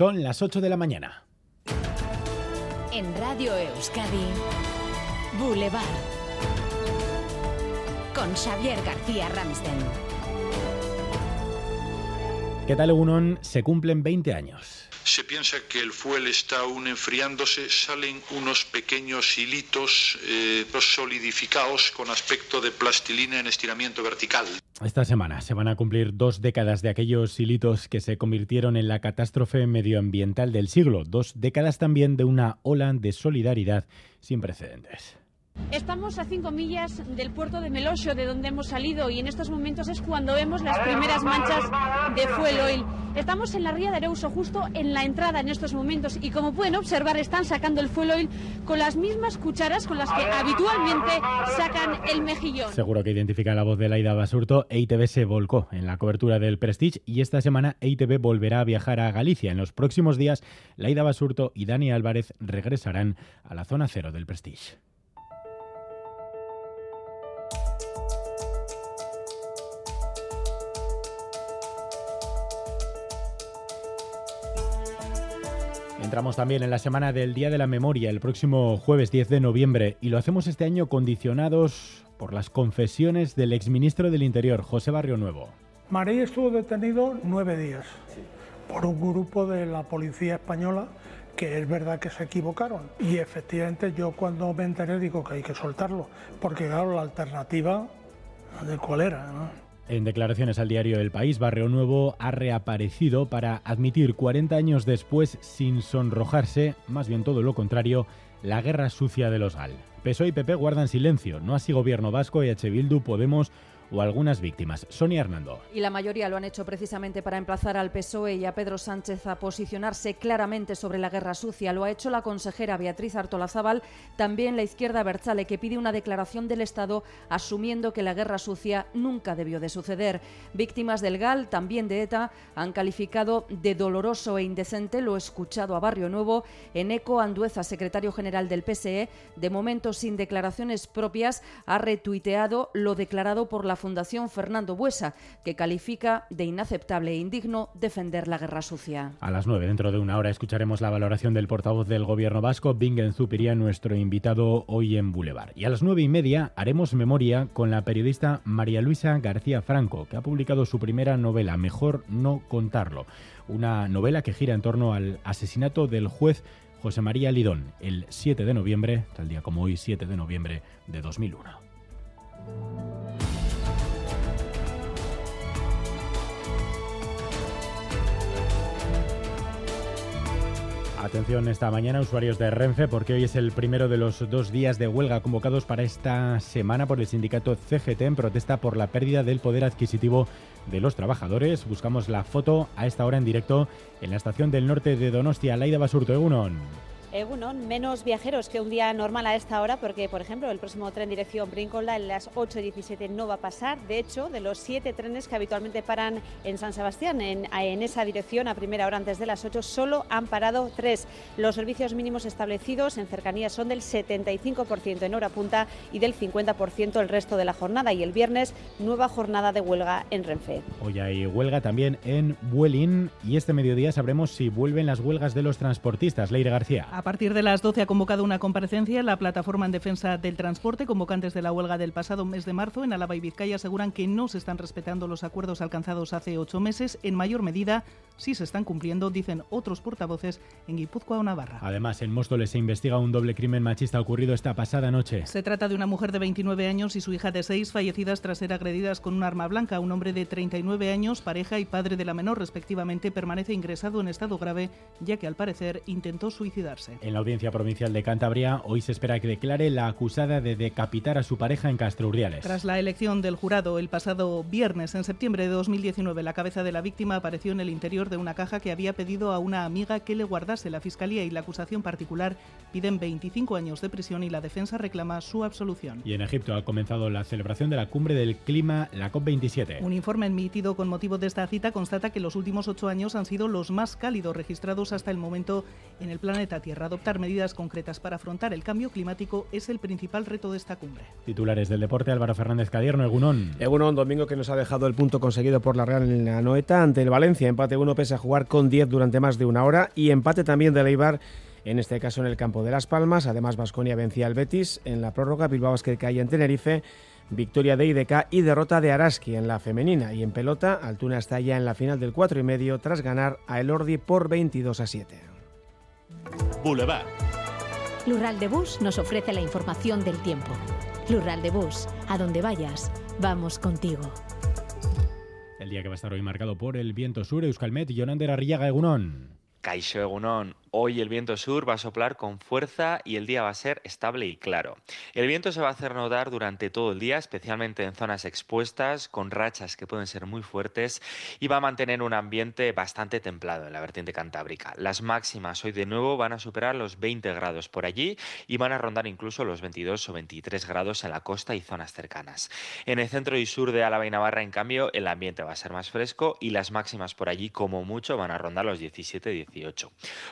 Son las 8 de la mañana. En Radio Euskadi, Boulevard. Con Xavier García Ramsten. ¿Qué tal, Egunon? Se cumplen 20 años se piensa que el fuel está aún enfriándose, salen unos pequeños hilitos eh, solidificados con aspecto de plastilina en estiramiento vertical. Esta semana se van a cumplir dos décadas de aquellos hilitos que se convirtieron en la catástrofe medioambiental del siglo, dos décadas también de una ola de solidaridad sin precedentes. Estamos a cinco millas del puerto de Melosio, de donde hemos salido, y en estos momentos es cuando vemos las primeras manchas de fuel oil. Estamos en la ría de Areuso, justo en la entrada en estos momentos, y como pueden observar, están sacando el fuel oil con las mismas cucharas con las que habitualmente sacan el mejillón. Seguro que identifica la voz de Laida Basurto. EITB se volcó en la cobertura del Prestige y esta semana EITB volverá a viajar a Galicia. En los próximos días, Laida Basurto y Dani Álvarez regresarán a la zona cero del Prestige. Entramos también en la semana del Día de la Memoria, el próximo jueves 10 de noviembre, y lo hacemos este año condicionados por las confesiones del exministro del Interior, José Barrio Nuevo. María estuvo detenido nueve días por un grupo de la policía española que es verdad que se equivocaron. Y efectivamente yo cuando me enteré digo que hay que soltarlo, porque claro, la alternativa de cuál era. En declaraciones al diario El País, Barrio Nuevo ha reaparecido para admitir 40 años después, sin sonrojarse, más bien todo lo contrario, la guerra sucia de los GAL. PSOE y PP guardan silencio, no así Gobierno Vasco, EH Bildu, Podemos o algunas víctimas. Sonia Hernando. Y la mayoría lo han hecho precisamente para emplazar al PSOE y a Pedro Sánchez a posicionarse claramente sobre la guerra sucia. Lo ha hecho la consejera Beatriz Artolazábal, también la izquierda Berzale, que pide una declaración del Estado asumiendo que la guerra sucia nunca debió de suceder. Víctimas del GAL, también de ETA, han calificado de doloroso e indecente lo escuchado a Barrio Nuevo. En eco, Andueza, secretario general del PSE, de momento sin declaraciones propias, ha retuiteado lo declarado por la Fundación Fernando Buesa, que califica de inaceptable e indigno defender la guerra sucia. A las nueve, dentro de una hora, escucharemos la valoración del portavoz del Gobierno vasco, Bingen Zupiría, nuestro invitado hoy en Boulevard. Y a las nueve y media haremos memoria con la periodista María Luisa García Franco, que ha publicado su primera novela, Mejor no contarlo. Una novela que gira en torno al asesinato del juez José María Lidón el 7 de noviembre, tal día como hoy, 7 de noviembre de 2001. Atención esta mañana, usuarios de Renfe, porque hoy es el primero de los dos días de huelga convocados para esta semana por el sindicato CGT en protesta por la pérdida del poder adquisitivo de los trabajadores. Buscamos la foto a esta hora en directo en la estación del norte de Donostia, Laida Basurto, Egunon. Egunon, menos viajeros que un día normal a esta hora, porque, por ejemplo, el próximo tren dirección Brincola en las 8.17 no va a pasar. De hecho, de los siete trenes que habitualmente paran en San Sebastián, en, en, esa dirección, a primera hora antes de las 8, solo han parado tres. Los servicios mínimos establecidos en cercanías son del 75% en hora punta y del 50% el resto de la jornada. Y el viernes, nueva jornada de huelga en Renfe. Hoy hay huelga también en Vueling y este mediodía sabremos si vuelven las huelgas de los transportistas. Leire García. A partir de las 12 ha convocado una comparecencia la plataforma en defensa del transporte. Convocantes de la huelga del pasado mes de marzo en Álava y Vizcaya aseguran que no se están respetando los acuerdos alcanzados hace ocho meses. En mayor medida, sí se están cumpliendo, dicen otros portavoces en Guipúzcoa o Navarra. Además, en Móstoles se investiga un doble crimen machista ocurrido esta pasada noche. Se trata de una mujer de 29 años y su hija de 6 fallecidas tras ser agredidas con un arma blanca. Un hombre de 39 años, pareja y padre de la menor, respectivamente, permanece ingresado en estado grave, ya que al parecer intentó suicidarse. En la Audiencia Provincial de Cantabria, hoy se espera que declare la acusada de decapitar a su pareja en Castro Urdiales. Tras la elección del jurado el pasado viernes, en septiembre de 2019, la cabeza de la víctima apareció en el interior de una caja que había pedido a una amiga que le guardase. La Fiscalía y la acusación particular piden 25 años de prisión y la defensa reclama su absolución. Y en Egipto ha comenzado la celebración de la cumbre del clima, la COP27. Un informe emitido con motivo de esta cita constata que los últimos ocho años han sido los más cálidos registrados hasta el momento en el planeta Tierra. Tierra. Adoptar medidas concretas para afrontar el cambio climático es el principal reto de esta cumbre. Titulares del deporte, Álvaro Fernández Cadierno, Egunón. Egunón, domingo que nos ha dejado el punto conseguido por la Real en la Noeta ante el Valencia. Empate 1 pese a jugar con 10 durante más de una hora y empate también de Leibar en este caso en el campo de Las Palmas. Además, Vasconia vencía al Betis en la prórroga, Bilbao que cae en Tenerife, victoria de IDK y derrota de Araski en la femenina. Y en pelota, Altuna está ya en la final del 4 y medio tras ganar a Elordi por 22 a 7. Boulevard. Lural de Bus nos ofrece la información del tiempo. Lural de Bus, a donde vayas, vamos contigo. El día que va a estar hoy marcado por el viento sur, Euskalmet y Yonander Arriaga Egunón. Caixo Egunon, hoy el viento sur va a soplar con fuerza y el día va a ser estable y claro. El viento se va a hacer notar durante todo el día, especialmente en zonas expuestas, con rachas que pueden ser muy fuertes y va a mantener un ambiente bastante templado en la vertiente cantábrica. Las máximas hoy de nuevo van a superar los 20 grados por allí y van a rondar incluso los 22 o 23 grados en la costa y zonas cercanas. En el centro y sur de Álava y Navarra, en cambio, el ambiente va a ser más fresco y las máximas por allí, como mucho, van a rondar los 17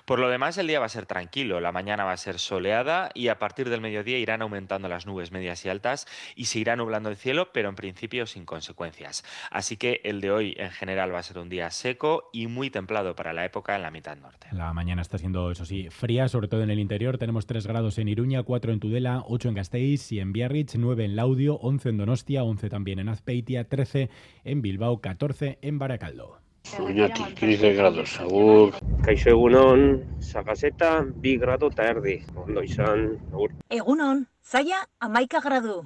por lo demás, el día va a ser tranquilo, la mañana va a ser soleada y a partir del mediodía irán aumentando las nubes medias y altas y se irá nublando el cielo, pero en principio sin consecuencias. Así que el de hoy en general va a ser un día seco y muy templado para la época en la mitad norte. La mañana está siendo, eso sí, fría, sobre todo en el interior. Tenemos 3 grados en Iruña, 4 en Tudela, 8 en Gasteiz y en Biarritz, 9 en Laudio, 11 en Donostia, 11 también en Azpeitia, 13 en Bilbao, 14 en Baracaldo. Zuñati, 15 grados, agur. Kaixo egunon, sagaseta, bi grado eta erdi. Ondo izan, agur. Egunon, zaila, amaika gradu.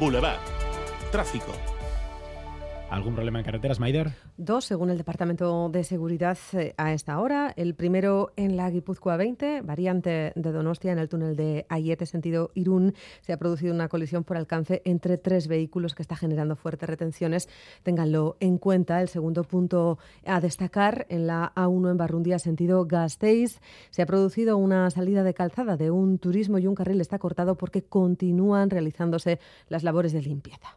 Boulevard. Tráfico. ¿Algún problema en carreteras, Maider? Dos, según el Departamento de Seguridad eh, a esta hora. El primero en la Guipúzcoa 20, variante de Donostia, en el túnel de Ayete, sentido Irún. Se ha producido una colisión por alcance entre tres vehículos que está generando fuertes retenciones. Ténganlo en cuenta. El segundo punto a destacar, en la A1 en Barrundía, sentido Gasteiz, se ha producido una salida de calzada de un turismo y un carril está cortado porque continúan realizándose las labores de limpieza.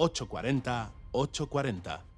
840 840.